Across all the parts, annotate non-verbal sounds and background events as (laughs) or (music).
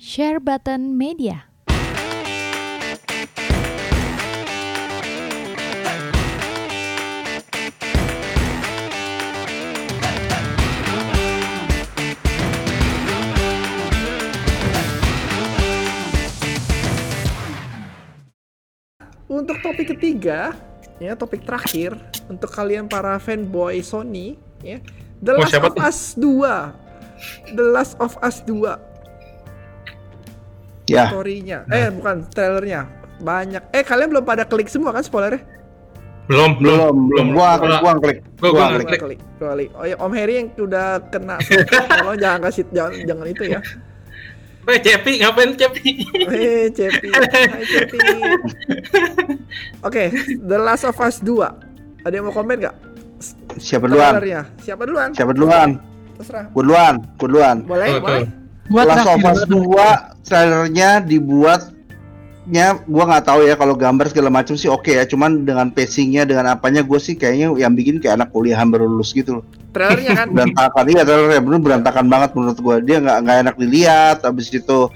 Share Button Media. Untuk topik ketiga, ya topik terakhir untuk kalian para fanboy Sony, ya The Oh, Last siapa of? Us 2. The Last of Us 2 Ya, story-nya. Eh, bukan trailernya. Banyak. Eh, kalian belum pada klik semua kan spoilernya? Belum, belum, belum, belum. Gua gua gua klik. Gua- klik. klik. klik. Gua klik. Oh ya, Om Heri yang udah kena tolong jangan kasih jangan, jangan itu ya. Weh, Cepi, ngapain Cepi? Eh, Cepi. (laughs) Hai Cepi. Oke, The Last of Us 2. Ada yang mau komen nggak? Siapa duluan? Trailernya. Siapa duluan? Siapa duluan? Terserah. Gua duluan, gua duluan. Boleh, boleh. Gua Last of terakhir. Us banget. 2 trailernya dibuatnya gua nggak tahu ya kalau gambar segala macam sih oke ya. Cuman dengan pacingnya dengan apanya gue sih kayaknya yang bikin kayak anak kuliahan baru lulus gitu loh. Trailernya kan. (laughs) berantakan. Iya trailernya bener berantakan banget menurut gua. Dia nggak nggak enak dilihat habis itu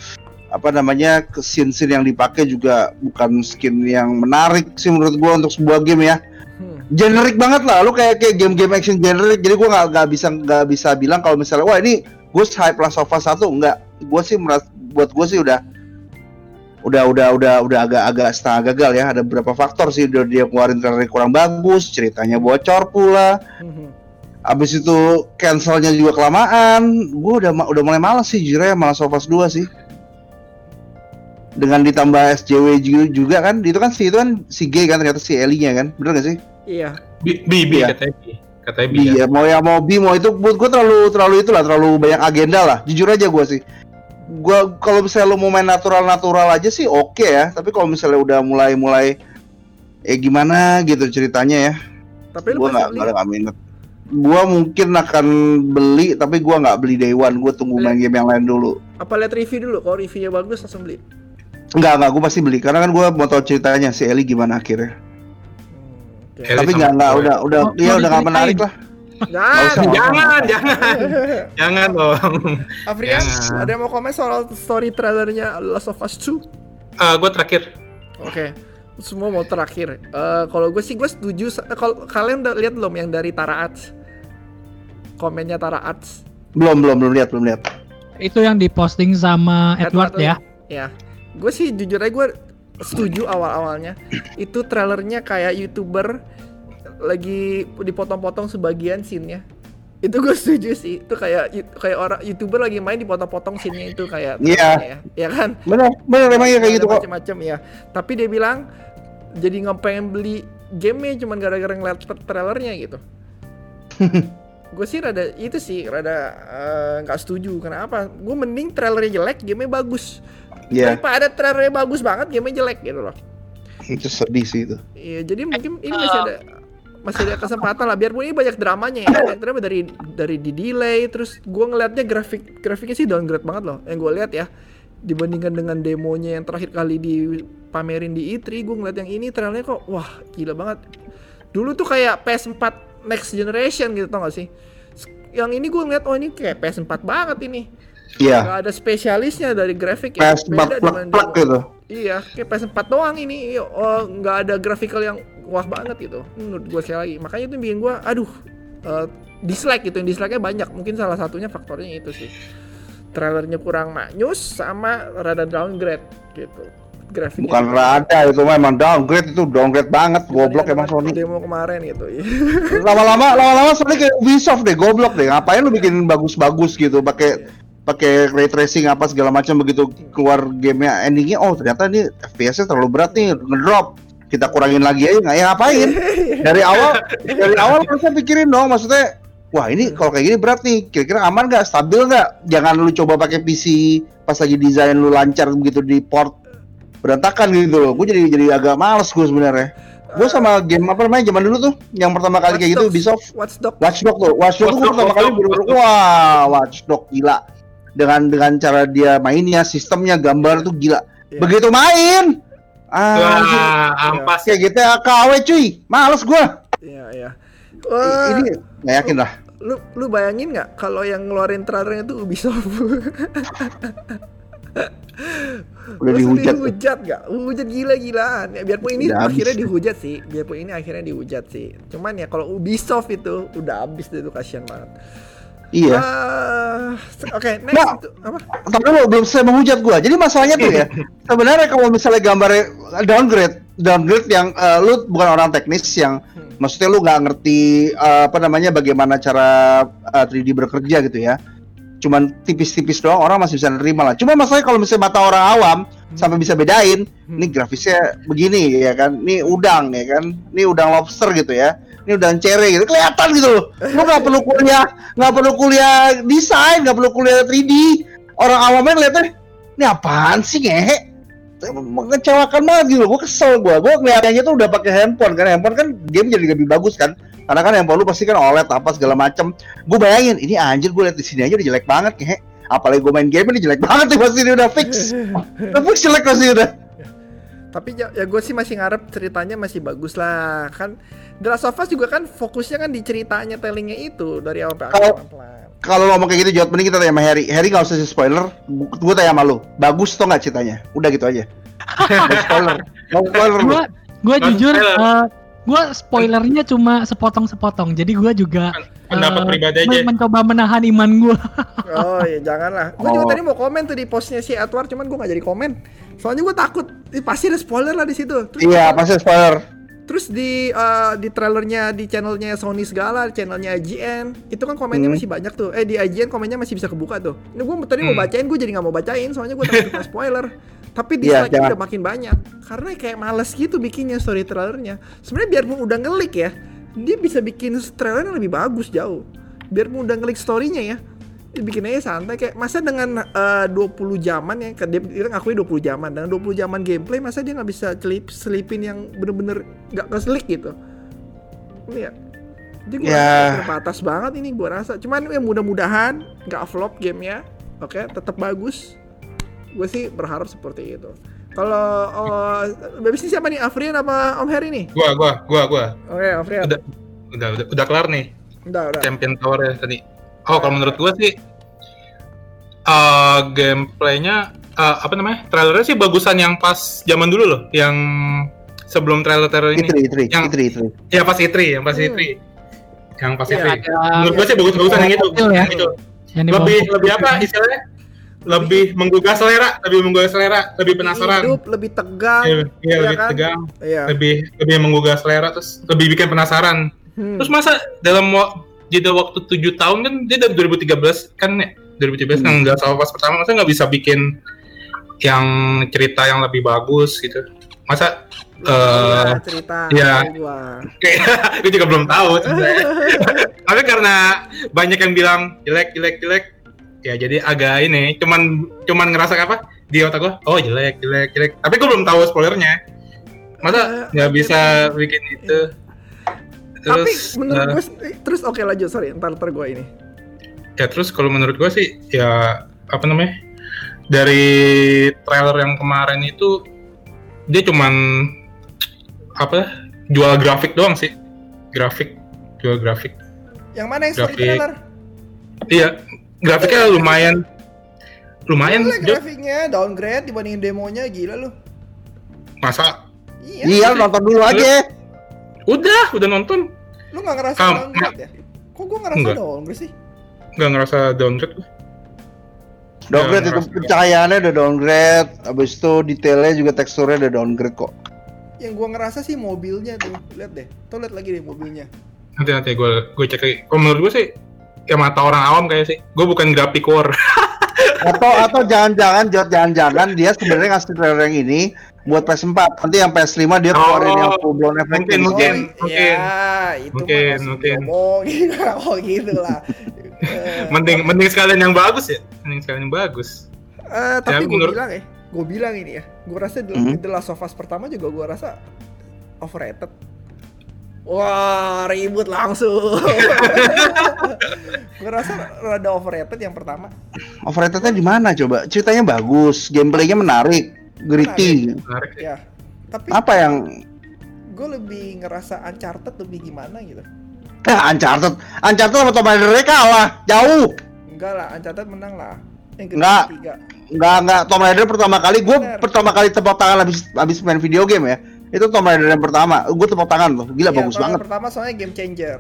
apa namanya ke scene-scene yang dipakai juga bukan skin yang menarik sih menurut gua untuk sebuah game ya. Hmm. generik banget lah. Lu kayak kayak game-game action generik jadi gua nggak nggak bisa nggak bisa bilang kalau misalnya wah ini gue hype Last of Us 1 enggak gue sih meras buat gue sih udah udah udah udah udah agak-agak setengah gagal ya ada beberapa faktor sih udah dia keluarin trailer kurang bagus ceritanya bocor pula Hmm. abis itu cancelnya juga kelamaan gue udah udah mulai males sih jujur ya malas of Us 2 sih dengan ditambah SJW juga, juga kan itu kan si itu kan si G kan ternyata si Ellie nya kan bener gak sih Iya. Bi, bi, bi, Iya. katanya bi. Katanya bi. Bi ya. ya, mau yang mau bi mau itu buat gue terlalu terlalu itulah terlalu banyak agenda lah jujur aja gue sih gue kalau misalnya lo mau main natural natural aja sih oke ya tapi kalau misalnya udah mulai mulai eh gimana gitu ceritanya ya Tapi lu gue pasti nggak nggak nggak minat gue mungkin akan beli tapi gue nggak beli day one gue tunggu main game yang lain dulu Apa lihat review dulu? Kalau reviewnya bagus langsung beli. Enggak, enggak, gue pasti beli karena kan gue mau tahu ceritanya si Ellie gimana akhirnya. Tapi enggak, gue. udah, udah, ya mau udah nggak menarik lah. Jangan. Jangan, (laughs) jangan. jangan dong. Afrian, ada yang mau komen soal story trailernya Last of Us 2? Ah, gue terakhir. Oke. Semua mau terakhir. Eh, kalau gue sih gue setuju. eh, Kalau kalian udah lihat belum yang dari Tara Arts? Komennya Tara Arts. Belum, belum, belum lihat, belum lihat. Itu yang diposting sama Edward ya. Ya. Gue sih jujur aja gue setuju awal-awalnya. Itu trailernya kayak YouTuber lagi dipotong-potong sebagian scene-nya. Itu gue setuju sih. Itu kayak kayak orang YouTuber lagi main dipotong-potong scene-nya itu kayak Iya. ya. Ya kan? Bener, bener emang ya kayak gitu kok. macam-macam ya. Tapi dia bilang jadi ngepengen beli gamenya cuman gara-gara ngeliat tra- trailernya gitu. (laughs) gue sih rada itu sih rada eh, nggak setuju. Kenapa? Gue mending trailernya jelek, gamenya bagus. Iya, Daripada trailernya bagus banget, gamenya jelek gitu loh. itu sedih sih itu. Iya, jadi mungkin ini masih ada masih ada kesempatan lah biarpun ini banyak dramanya ya. Banyak drama dari dari di delay terus gue ngelihatnya grafik grafiknya sih downgrade banget loh. Yang gue lihat ya dibandingkan dengan demonya yang terakhir kali dipamerin di E3 gue ngeliat yang ini trailernya kok wah gila banget. Dulu tuh kayak PS4 next generation gitu tau gak sih? Yang ini gue ngeliat oh ini kayak PS4 banget ini Iya, Gak ada spesialisnya dari grafik ya PS4 Beda plek-plek demo. gitu. Iya, kayak PS4 doang ini. Oh, nggak ada grafikal yang wah banget gitu. Menurut gue sekali lagi. Makanya itu yang bikin gue, aduh, eh, dislike gitu. Yang dislike-nya banyak. Mungkin salah satunya faktornya itu sih. Trailernya kurang maknyus sama rada downgrade gitu. Grafiknya Bukan juga. rada itu mah emang downgrade itu downgrade banget, goblok emang Sony. Demo kemarin gitu. Lama-lama, lama-lama Sony kayak Ubisoft deh, goblok deh. Ngapain lu bikin bagus-bagus gitu, pakai pakai ray tracing apa segala macam begitu keluar gamenya endingnya oh ternyata ini FPS-nya terlalu berat nih ngedrop. Kita kurangin lagi aja nggak ya ngapain? (laughs) Dari awal dari awal harusnya pikirin dong maksudnya wah ini kalau kayak gini berat nih kira-kira aman nggak? Stabil nggak? Jangan lu coba pakai PC pas lagi desain lu lancar begitu di port berantakan gitu loh. Gue jadi jadi agak males gue sebenarnya. Gue sama game apa namanya zaman dulu tuh yang pertama kali kayak gitu Watch Ubisoft Watchdog. Watchdog tuh, Watchdog tuh pertama kali bener wah Watchdog gila dengan dengan cara dia mainnya, sistemnya, gambar tuh gila. Iya. Begitu main, ah Wah, ampas. kayak GTA KW cuy, males gua. Iya, iya. Wah, Ini nggak yakin lah. lu lu bayangin nggak kalau yang ngeluarin trailernya tuh Ubisoft? (laughs) Udah dihujat. dihujat gak? Hujat gila-gilaan. Ya, biarpun ini Udah akhirnya dihujat sih. Biarpun ini akhirnya dihujat sih. Cuman ya kalau Ubisoft itu udah habis deh itu kasihan banget. Iya. Se- Oke, next Nah. itu apa? Tapi lo belum selesai menghujat gua. Jadi masalahnya tuh ya, (laughs) sebenarnya kalau misalnya gambarnya downgrade, downgrade yang eh, lu bukan orang teknis yang Hmm. maksudnya lu nggak ngerti eh, apa namanya bagaimana cara eh, 3D bekerja gitu ya. Cuman tipis-tipis doang orang masih bisa nerima lah. Cuma masalahnya kalau misalnya mata orang awam sampai bisa bedain, Hmm. ini grafisnya begini ya kan, ini udang ya kan, ini udang lobster gitu ya. Ini udang cere gitu, kelihatan gitu loh. Lu nggak perlu kuliah, nggak perlu kuliah desain, nggak perlu kuliah 3D. Orang awamnya ngeliatnya, ini apaan sih ngehe? Mengecewakan banget gitu, gue kesel gue. Gue ngeliatnya tuh udah pakai handphone kan, handphone kan game jadi lebih bagus kan. Karena kan handphone lu pasti kan OLED apa segala macem. Gue bayangin, ini anjir gue liat di sini aja udah jelek banget ngehe. Apalagi gue main game ini jelek banget nih pasti ini udah fix. Udah fix jelek pasti udah. Tapi ya, ya gue sih masih ngarep ceritanya masih bagus lah. Kan The Last of Us juga kan fokusnya kan di ceritanya tellingnya itu dari awal sampai akhir Kalau- ngomong kayak gitu, jawab mending kita tanya sama Harry. Harry nggak usah spoiler. Gue tanya sama lu, bagus tuh nggak ceritanya? Udah gitu aja. (laughs) No spoiler. No spoiler. Mas jujur spoiler. Gua spoilernya cuma sepotong-sepotong. Jadi gua juga Pendapat eh, pribadi aja. men- mencoba menahan iman gua. (laughs) Oh ya janganlah. Gue juga Oh. tadi mau komen tuh di postnya si Edward, cuman gue gak jadi komen. Soalnya gue takut, Ih, pasti ada spoiler lah di situ. Terus, Iya, pasti spoiler. terus di eh, di trailernya di channelnya Sony segala, channelnya IGN, itu kan komennya Hmm. masih banyak tuh. Eh di IGN komennya masih bisa kebuka tuh. Ini gue tadi mau Hmm. bacain, gue jadi nggak mau bacain, soalnya gue takut (laughs) spoiler. Tapi di Iya, jangan. udah makin banyak, karena kayak males gitu bikinnya story trailernya. Sebenarnya biarpun udah ngelik ya, dia bisa bikin trailer yang lebih bagus jauh. Biarpun udah ngelik storynya ya, bikin aja santai kayak masa dengan eh, 20 jaman ya dia, dia ngakui 20 jaman dengan 20 jaman gameplay masa dia nggak bisa celip selipin yang bener-bener nggak keselik gitu Iya jadi gua Ya. rasa terbatas banget ini gua rasa cuman ya mudah-mudahan nggak flop gamenya oke tetap bagus gue sih berharap seperti itu kalau oh, babis ini siapa nih Afrian apa Om Heri nih Gua, gua, gua, gua. oke Afrian Udah. Udah, udah, udah kelar nih udah udah champion tower ya tadi. Oh, kalau menurut gua sih eh gameplaynya eh, apa namanya? Trailernya sih bagusan yang pas zaman dulu loh, yang sebelum trailer-trailer ini. Itri, itri, Yang- itri, itri. Ya pas E3, yang pas Hmm. E3. Yang pas Iya, E3. ada Menurut gua sih bagus-bagusan yang itu. Hasil ya. Yang itu. yang Lebih lebih apa istilahnya? Lebih menggugah selera, lebih menggugah selera, lebih penasaran. hidup lebih tegang Iya, iya, Iya lebih kan? tegang, iya lebih lebih menggugah selera terus lebih bikin penasaran. Hmm. Terus masa dalam jeda waktu 7 tahun kan dia dari 2013 kan ya 2013 Hmm. yang nggak salah pas pertama masa nggak bisa bikin yang cerita yang lebih bagus gitu. Masa eh cerita (laughs) gua. kayak gue juga belum tahu. (laughs) Tapi karena banyak yang bilang jelek jelek jelek ya jadi agak ini cuman cuman ngerasa apa di otak gua oh jelek jelek jelek. Tapi gue belum tahu spoilernya. Masa Eh, nggak oke, bisa tapi- bikin itu? Tapi terus menurut eh, gue terus oke lanjut sorry ntar ntar gue ini. Ya terus kalau menurut gue sih ya apa namanya dari trailer yang kemarin itu dia cuman apa jual grafik doang sih. Grafik jual grafik. Yang mana yang Grafik. trailer? Iya grafiknya lumayan. Lumayan Gila grafiknya downgrade dibandingin demonya gila lu. Masa? Iya. Iya, nonton dulu aja. udah udah nonton. Lu nggak ngerasa Kam- downgrade ya? Kok gue ngerasa Enggak. downgrade sih? Nggak ngerasa downgrade. Gua. Downgrade Ya, itu pencahayaannya udah downgrade, habis itu detailnya juga teksturnya udah downgrade kok. yang gue ngerasa sih mobilnya tuh. Lihat deh. Tuh lihat lagi deh mobilnya. Nanti nanti gue gue cek lagi. Kalau menurut gue sih ya mata orang awam kayak sih gue bukan grafik war (laughs) Atau atau jangan-jangan Jod, jangan-jangan dia sebenarnya ngasih trailer yang ini buat PS4. Nanti yang PS5 dia keluarin Oh, yang full blown efek. mungkin, mungkin. oh, ya itu Mungkin, mungkin. ngomongin oh (laughs) gitu lah (laughs) mending mending sekalian yang bagus ya mending sekalian yang bagus Eh, tapi Ya, gue menurut- bilang ya, gue bilang ini ya, gue rasa The, Mhm. The Last of Us pertama juga gue rasa overrated. Wah, ribut langsung. (laughs) gue rasa rada overrated yang pertama. Overratednya di mana coba? Ceritanya bagus, gameplaynya menarik, gritty. menarik Ya, tapi Apa yang gue lebih ngerasa Uncharted lebih gimana gitu. Eh, Uncharted, Uncharted sama Tomb Raider kalah, jauh. Enggak lah, Uncharted menang lah. Yang Enggak. Enggak enggak Tomb Raider pertama kali gue pertama kali tepuk tangan habis habis main video game ya. Itu Tomb Raider yang pertama. Gue tepuk tangan loh. Gila Iya, bagus banget. Pertama soalnya game changer.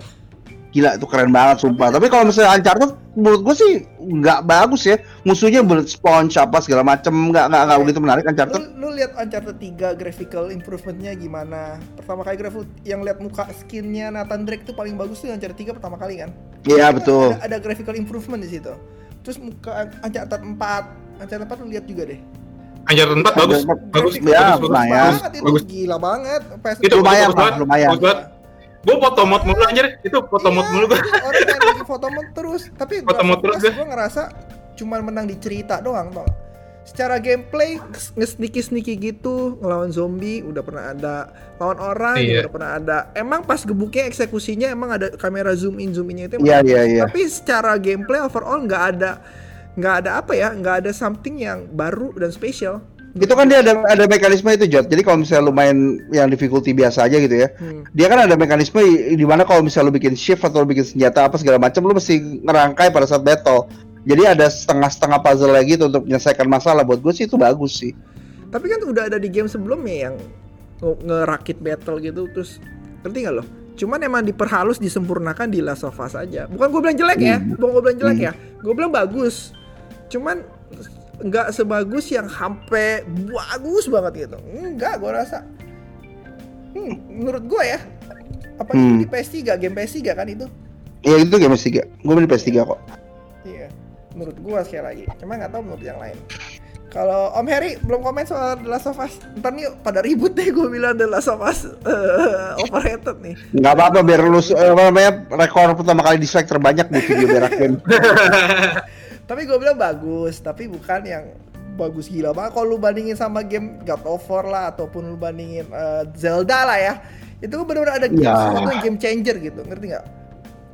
Gila itu keren banget sumpah. Tapi kalau misalnya Uncharted menurut gue sih nggak bagus ya. Musuhnya bullet sponge apa segala macem nggak nggak nggak begitu menarik Lu, Uncharted. lu lihat Uncharted 3 graphical improvementnya gimana? Pertama kali grafik yang lihat muka skinnya Nathan Drake tuh paling bagus tuh Uncharted 3 pertama kali kan? Iya betul. Ada, ada graphical improvement di situ. Terus muka Uncharted 4, Uncharted 4 lu lihat juga deh. 4 bagus, Uncharted bagus, Grafik- ya, bagus, lumayan. bagus, banget itu bagus. gila banget. PS Itu Lumayan, bagus banget, lumayan. bagus banget. Gue foto mod mulu anjir, itu foto mod mulu gue. Iya, orang yang lagi foto mod terus tapi Foto mod terus gue ngerasa cuman menang di cerita doang tau secara gameplay nge-sneaky sneaky gitu ngelawan zombie udah pernah ada lawan orang Iya. udah pernah ada emang pas gebuknya eksekusinya emang ada kamera zoom in zoom innya itu Iya iya iya. tapi secara gameplay overall nggak ada nggak ada apa ya nggak ada something yang baru dan spesial Itu kan dia ada ada mekanisme itu Jot. Jadi kalau misalnya lu main yang difficulty biasa aja gitu ya. Hmm. Dia kan ada mekanisme di mana kalau misalnya lu bikin shift atau lu bikin senjata apa segala macam lu mesti ngerangkai pada saat battle. Jadi ada setengah-setengah puzzle lagi gitu untuk menyelesaikan masalah. Buat gue sih itu bagus sih. Tapi kan udah ada di game sebelumnya yang nge- ngerakit battle gitu terus ngerti nggak lo? Cuman emang diperhalus disempurnakan di Last of Us aja. Bukan gue bilang jelek ya, Hmm. bukan gue bilang jelek Hmm. ya. Gue bilang bagus. Cuman nggak sebagus yang hampe bagus banget gitu. Enggak, gue rasa. Hmm, menurut gue ya. Apa itu Hmm. di PS3, game PS3 kan itu? Ya itu game PS3. Gue beli PS3 kok. Iya. Menurut gue sekali lagi. Cuma nggak tahu menurut yang lain. Kalau Om Heri belum komen soal The Last of Us, ntar nih pada ribut deh gue bilang The Last of Us eh, overrated nih. Nggak apa-apa biar lu eh, apa namanya rekor pertama kali dislike terbanyak di video berak game. (laughs) Tapi gue bilang bagus, tapi bukan yang bagus gila banget. Kalau lu bandingin sama game God of War lah, ataupun lu bandingin eh, Zelda lah ya, itu kan benar-benar ada game, Ya. game changer gitu, ngerti nggak?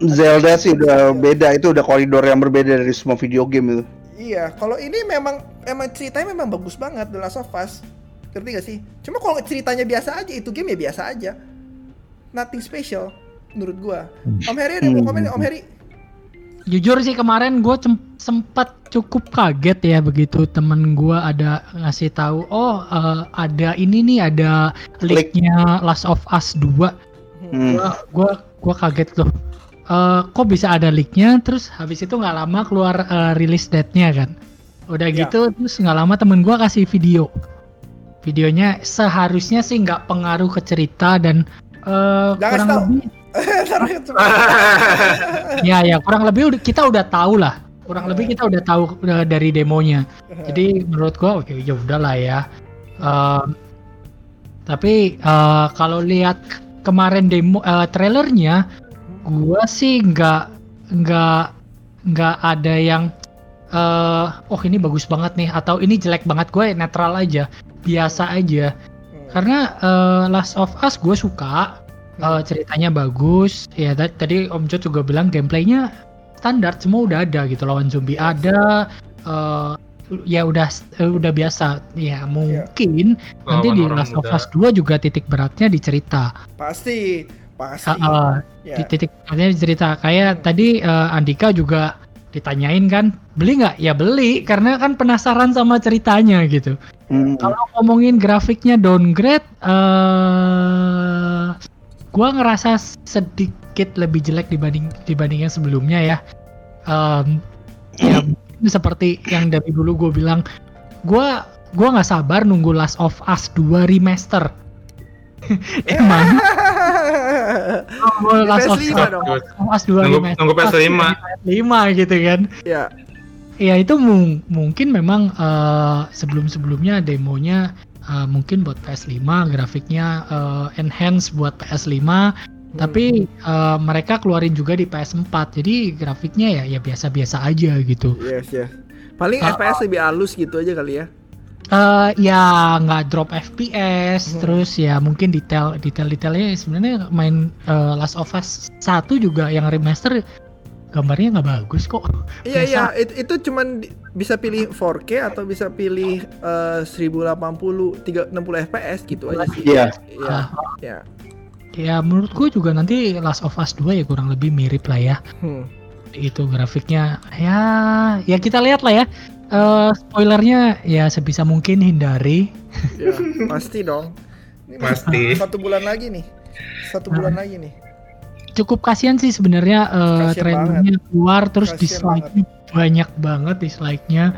Zelda sih udah beda itu udah koridor yang berbeda dari semua video game itu. Iya, kalau ini memang emang ceritanya memang bagus banget The Last of Us. Ngerti gak sih? Cuma kalau ceritanya biasa aja, itu game ya biasa aja. Nothing special menurut gua. Om Heri ada mau komen nggak, Om Heri? Jujur sih kemarin gue sempat cukup kaget ya begitu temen gue ada ngasih tahu oh eh, ada ini nih ada Leak. leaknya Last of Us 2 Hmm. gua gua gua kaget loh Eh, kok bisa ada leaknya terus habis itu nggak lama keluar eh, release date-nya kan udah Ya. gitu terus nggak lama temen gua kasih video videonya seharusnya sih nggak pengaruh ke cerita dan Jangan kurang tahu. lebih (laughs) (laughs) ya ya kurang lebih kita udah tahu lah kurang lebih kita udah tahu udah dari demonya. Jadi menurut gua oke ya udahlah ya. Eh, tapi eh, kalau lihat kemarin demo eh, trailernya gua sih nggak nggak nggak ada yang eh oh ini bagus banget nih atau ini jelek banget gue netral aja biasa aja. Hmm. karena eh, Last of Us gue suka eh, ceritanya bagus. Ya ta- tadi Om Jo juga bilang gameplaynya standar semua udah ada gitu lawan zombie ada eh, ya udah eh, udah biasa ya mungkin nanti di Last of. Us 2 juga titik beratnya di cerita Pasti, pasti. Ah, ah, Ya. di titik beratnya di cerita kayak tadi eh, Andika juga ditanyain kan beli nggak ya beli karena kan penasaran sama ceritanya gitu Hmm. kalau ngomongin grafiknya downgrade, eh gua ngerasa sedikit lebih jelek dibanding dibanding yang sebelumnya ya. Em, ya seperti yang dari dulu gue bilang, gua gua nggak sabar nunggu Last of Us 2 remaster. (laughs) Emang nunggu Last of PS5 Us, dong. Terus, Last of Us 2 Nunggu- remaster. nunggu PS5. 5 gitu kan. ya. Ya itu mung- mungkin memang eh, sebelum-sebelumnya demonya eh, mungkin buat PS5 grafiknya eh, enhance buat PS5 tapi eh, mereka keluarin juga di PS4 jadi grafiknya ya ya biasa-biasa aja gitu. Yes, yes. Paling Ah, FPS lebih halus gitu aja kali ya. Eh ya nggak drop FPS Hmm. terus ya mungkin detail detail-detailnya sebenarnya main eh, Last of Us 1 juga yang remaster gambarnya nggak bagus kok. Iya iya it- itu cuman bisa pilih 4K atau bisa pilih eh, 1080 360 fps gitu aja sih. Iya. Iya. Ya menurut gue juga nanti Last of Us 2 ya kurang lebih mirip lah ya. Hmm. Itu grafiknya ya ya kita lihat lah ya. eh, spoilernya ya sebisa mungkin hindari. Ya, pasti dong. Ini Pasti. Satu bulan lagi nih. Satu bulan lagi nih. Cukup kasihan sih sebenarnya eh, Kasian trailernya keluar terus dislike-nya banyak banget dislike-nya.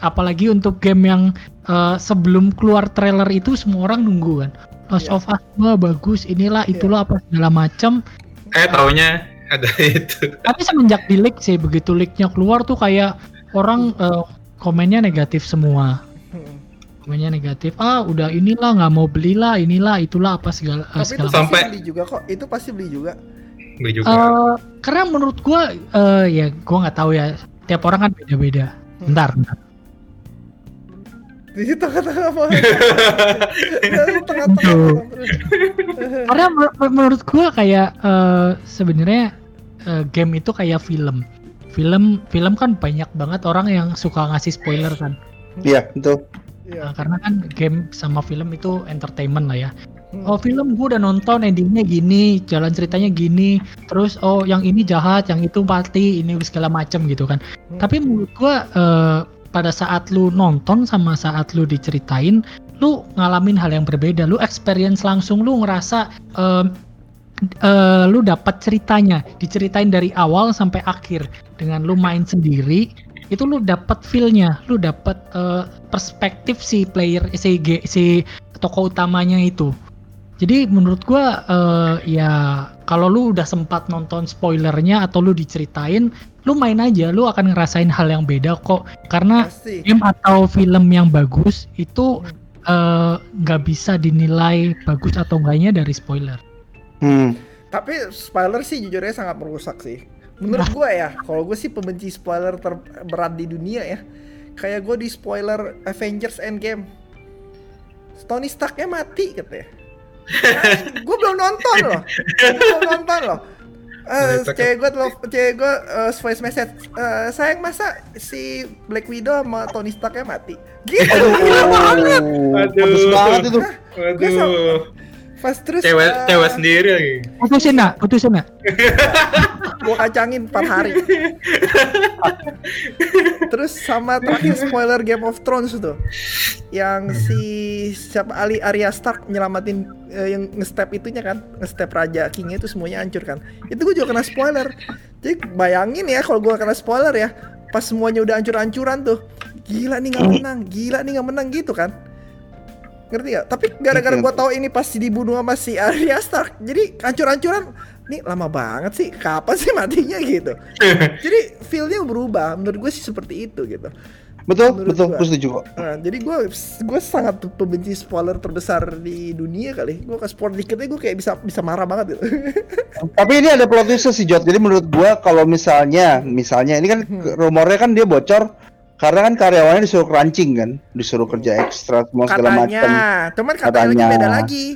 Apalagi untuk game yang eh, sebelum keluar trailer itu semua orang nunggu kan. Lost Iya. of Us 2 bagus, inilah itulah apa segala macam. Eh taunya ada (laughs) itu. Tapi semenjak di leak sih begitu leaknya keluar tuh kayak orang eh, komennya negatif semua. Hmm. Komennya negatif. Ah, udah inilah nggak mau belilah, inilah itulah apa segala eh, Tapi itu segala pasti Sampai- beli juga kok. Itu pasti beli juga. Beli juga. Eh, karena menurut gua eh, ya gua nggak tahu ya tiap orang kan beda-beda. Bentar, bentar. Di tengah-tengah apa? Di tengah-tengah. Karena menur- menurut gua kayak eh, sebenarnya eh, game itu kayak film. Film film kan banyak banget orang yang suka ngasih spoiler kan. Iya, betul. Iya. Nah, karena kan game sama film itu entertainment lah ya. Hmm. Oh film gue udah nonton endingnya gini, jalan ceritanya gini, terus oh yang ini jahat, yang itu mati, ini segala macem gitu kan. Hmm. Tapi menurut gue eh, pada saat lu nonton sama saat lu diceritain, lu ngalamin hal yang berbeda, lu experience langsung, lu ngerasa eh, eh, lu dapat ceritanya, diceritain dari awal sampai akhir dengan lu main sendiri. Itu lu dapat feel-nya, lu dapat eh, perspektif si player si si tokoh utamanya itu. Jadi menurut gua eh, ya kalau lu udah sempat nonton spoilernya atau lu diceritain, lu main aja, lu akan ngerasain hal yang beda kok. Karena Pasti. game atau film yang bagus itu eh, nggak bisa dinilai bagus atau enggaknya dari spoiler. Hmm. Tapi spoiler sih jujurnya sangat merusak sih. Menurut gue ya, kalau gue sih pembenci spoiler terberat di dunia ya. Kayak gue di spoiler Avengers Endgame. Tony Starknya mati katanya. (laughs) gue belum nonton loh. Gue belum nonton loh. Eh, Tony Stark- cewek gue telepon, cewek gue eh, voice message eh, sayang masa si Black Widow sama Tony Starknya mati? Gitu. Gila banget. Aduh, banget itu. Pas terus Cewek eh, cewek sendiri lagi. Putusin nak, putusin nak. (laughs) gue kacangin 4 hari. Terus sama terakhir spoiler Game of Thrones tuh yang si siapa Ali Arya Stark nyelamatin eh, yang nge-step itunya kan nge-step Raja Kingnya itu semuanya hancur kan. Itu gue juga kena spoiler. Jadi bayangin ya kalau gue kena spoiler ya pas semuanya udah hancur-hancuran tuh gila nih nggak menang gila nih nggak menang gitu kan ngerti gak? Tapi gara-gara gua tahu ini pasti dibunuh sama si Arya Stark, jadi hancur-hancuran. Nih lama banget sih, kapan sih matinya gitu? (laughs) jadi feel-nya berubah. Menurut gue sih seperti itu gitu. Betul, Menurut betul, gue setuju kok. Nah, jadi gue gue sangat pembenci spoiler terbesar di dunia kali. Gue ke spoiler dikitnya gue kayak bisa bisa marah banget gitu. (laughs) Tapi ini ada plot twist sih Jot. Jadi menurut gua kalau misalnya, misalnya ini kan Hmm. rumornya kan dia bocor karena kan karyawannya disuruh cruncing kan, disuruh kerja ekstra semua segala katanya, macam. cuman katanya, lagi Katanya. beda lagi.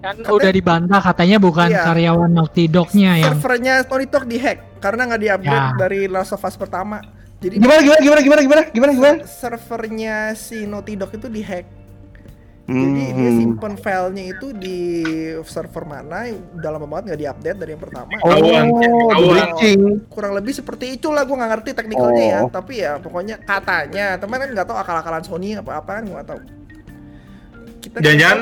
Kan udah dibantah katanya bukan Iya. karyawan Naughty Dog-nya yang Servernya Tony Talk dihack karena nggak diupgrade Ya. dari Last of Us pertama. Jadi Gimana gimana gimana gimana gimana gimana gimana? servernya si Naughty Dog itu dihack. Jadi dia Hmm. simpen filenya itu di server mana udah lama banget nggak diupdate dari yang pertama. Oh, ketahuan. breaching. Kurang lebih seperti itulah gue nggak ngerti teknikalnya ya. Oh. Tapi ya pokoknya katanya teman kan nggak tahu akal-akalan Sony apa apa kan gue nggak tahu. Kita Jangan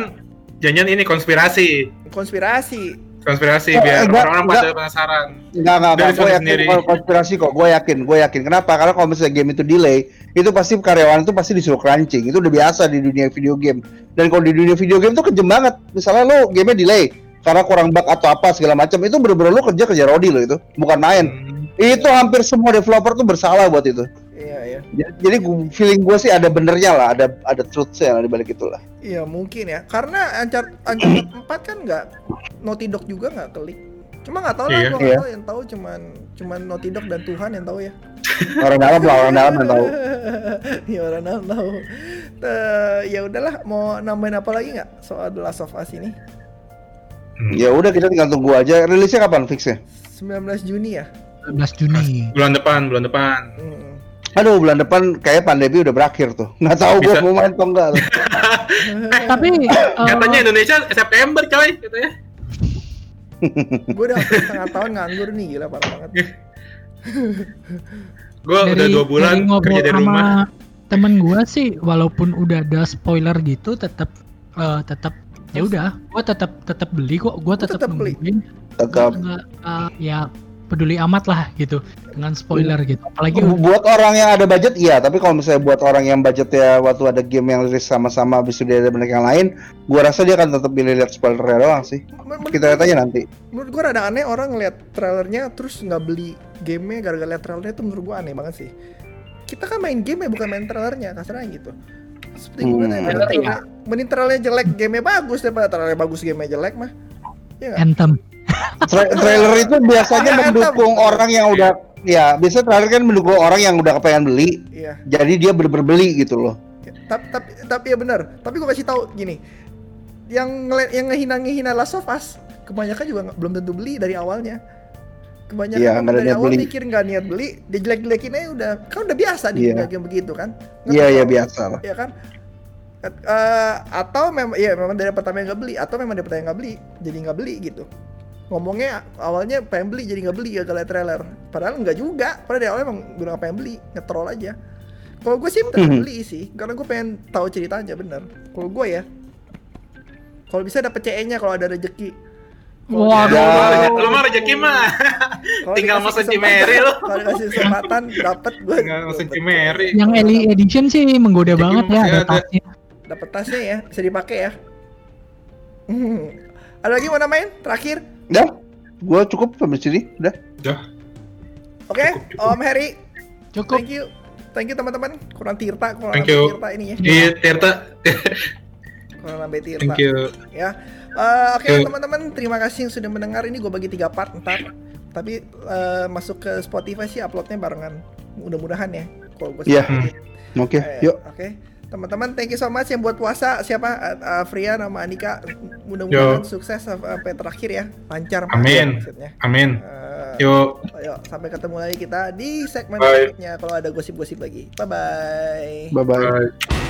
jangan ini konspirasi. konspirasi. Konspirasi Oh, biar enggak, orang-orang enggak. pada penasaran. Enggak enggak enggak, gue yakin sendiri. kalau konspirasi kok, gue yakin, gue yakin. Kenapa? Karena kalau misalnya game itu delay, itu pasti karyawan itu pasti disuruh crunching. Itu udah biasa di dunia video game. Dan kalau di dunia video game itu kejem banget. Misalnya lo gamenya delay karena kurang bug atau apa segala macam, itu bener-bener lo kerja kerja rodi lo itu, bukan main. Hmm. Itu hampir semua developer tuh bersalah buat itu. Iya iya. Jadi, feeling gue sih ada benernya lah, ada ada truthnya lah di balik itu lah. Iya mungkin ya. Karena Uncharted, Uncharted (coughs) 4 kan nggak Naughty Dog juga nggak klik. Cuma nggak tahu lah, Iya. gue nggak Iya. tahu yang tahu cuman cuman Naughty Dog dan Tuhan yang tahu ya. (laughs) Orang dalam lah, orang dalam yang tahu. (laughs) ya orang dalam tahu. Ya udahlah, mau nambahin apa lagi nggak soal The Last of Us ini? Hmm. Ya udah kita tinggal tunggu aja. Rilisnya kapan fixnya? 19 Juni ya. 19 Juni. Bulan depan, bulan depan. Hmm. Aduh bulan depan kayak pandemi udah berakhir tuh. Nggak tahu gue mau main atau enggak. tuh. (laughs) Tapi (laughs) eh, Katanya Indonesia September coy, katanya. (laughs) Gue udah hampir setengah tahun nganggur nih, gila parah banget. Gua udah dua bulan ngobrol kerja dari sama rumah. temen gua sih walaupun udah ada spoiler gitu tetap eh, tetap ya udah gua tetap tetap beli kok gua tetap tetap beli. nungguin Tetap eh, ya peduli amat lah gitu dengan spoiler gitu. Apalagi buat orang yang ada budget iya, tapi kalau misalnya buat orang yang budgetnya waktu ada game yang rilis sama-sama habis itu dia ada banyak yang lain, gua rasa dia akan tetap pilih lihat spoilernya doang sih. Men- Kita lihat aja nanti. menurut gua rada aneh orang ngeliat trailernya terus nggak beli gamenya gara-gara liat trailernya itu menurut gua aneh banget sih. Kita kan main game ya bukan main trailernya kasarnya gitu. Seperti gue Hmm. trailernya mending trailernya jelek gamenya bagus daripada trailernya bagus gamenya jelek mah. Ya anthem Tra- trailer itu biasanya mendukung orang yang udah ya biasanya trailer kan mendukung orang yang udah kepengen beli. Iya. Jadi dia bener-bener beli gitu loh. Tapi tapi tapi ya benar tapi gue kasih tahu gini yang ngeliat yang ngehina ngehina Last of Us kebanyakan juga belum tentu beli dari awalnya. Kebanyakan Iya, ada dari awal beli. mikir nggak niat beli dia jelek jelekin aja udah. Kan udah biasa di Iya. game begitu kan. Iya iya biasa lah. Ya kan? Eh, atau memang ya memang dari pertama yang nggak beli atau memang dari pertama yang nggak beli jadi nggak beli gitu ngomongnya awalnya pengen beli jadi nggak beli ya kalau trailer padahal nggak juga padahal dari awal emang gue nggak pengen beli ngetrol aja kalau gue sih tetap Mhm. beli sih karena gue pengen tahu ceritanya bener kalau gue ya kalau bisa dapet CE-nya kalau ada rezeki di- Ya. Lu mah rezeki (laughs) mah. kalau tinggal kesempatan- Cimeri lu. (laughs) kalau dikasih kesempatan dapet gue Tinggal masuk Cimeri. yang Ellie Edition sih menggoda Jadi banget ya ada tasnya dapet tasnya ya bisa dipakai ya Hmm. (laughs) ada lagi mau main terakhir udah gua cukup sampai sini udah Udah. Oke, Om Heri, cukup thank you. Thank you teman-teman. Kurang Tirta, kurang Thank you. Tirta ini ya. Iya, Tirta. Kurang nambah Tirta. Thank you. Ya. Eh, Oke you. teman-teman, terima kasih yang sudah mendengar ini gue bagi tiga part ntar. Tapi eh, masuk ke Spotify sih uploadnya barengan. Mudah-mudahan ya. Kalau gue Iya. oke Eh, yuk Oke. Teman-teman, thank you so much yang buat puasa siapa Uh, uh, Fria sama Anika mudah-mudahan sukses sampai terakhir ya lancar Amin. maksudnya. Amin. Eh, Yuk. Ayo, sampai ketemu lagi kita di segmen Bye. berikutnya kalau ada gosip-gosip lagi. Bye bye. bye bye Bye.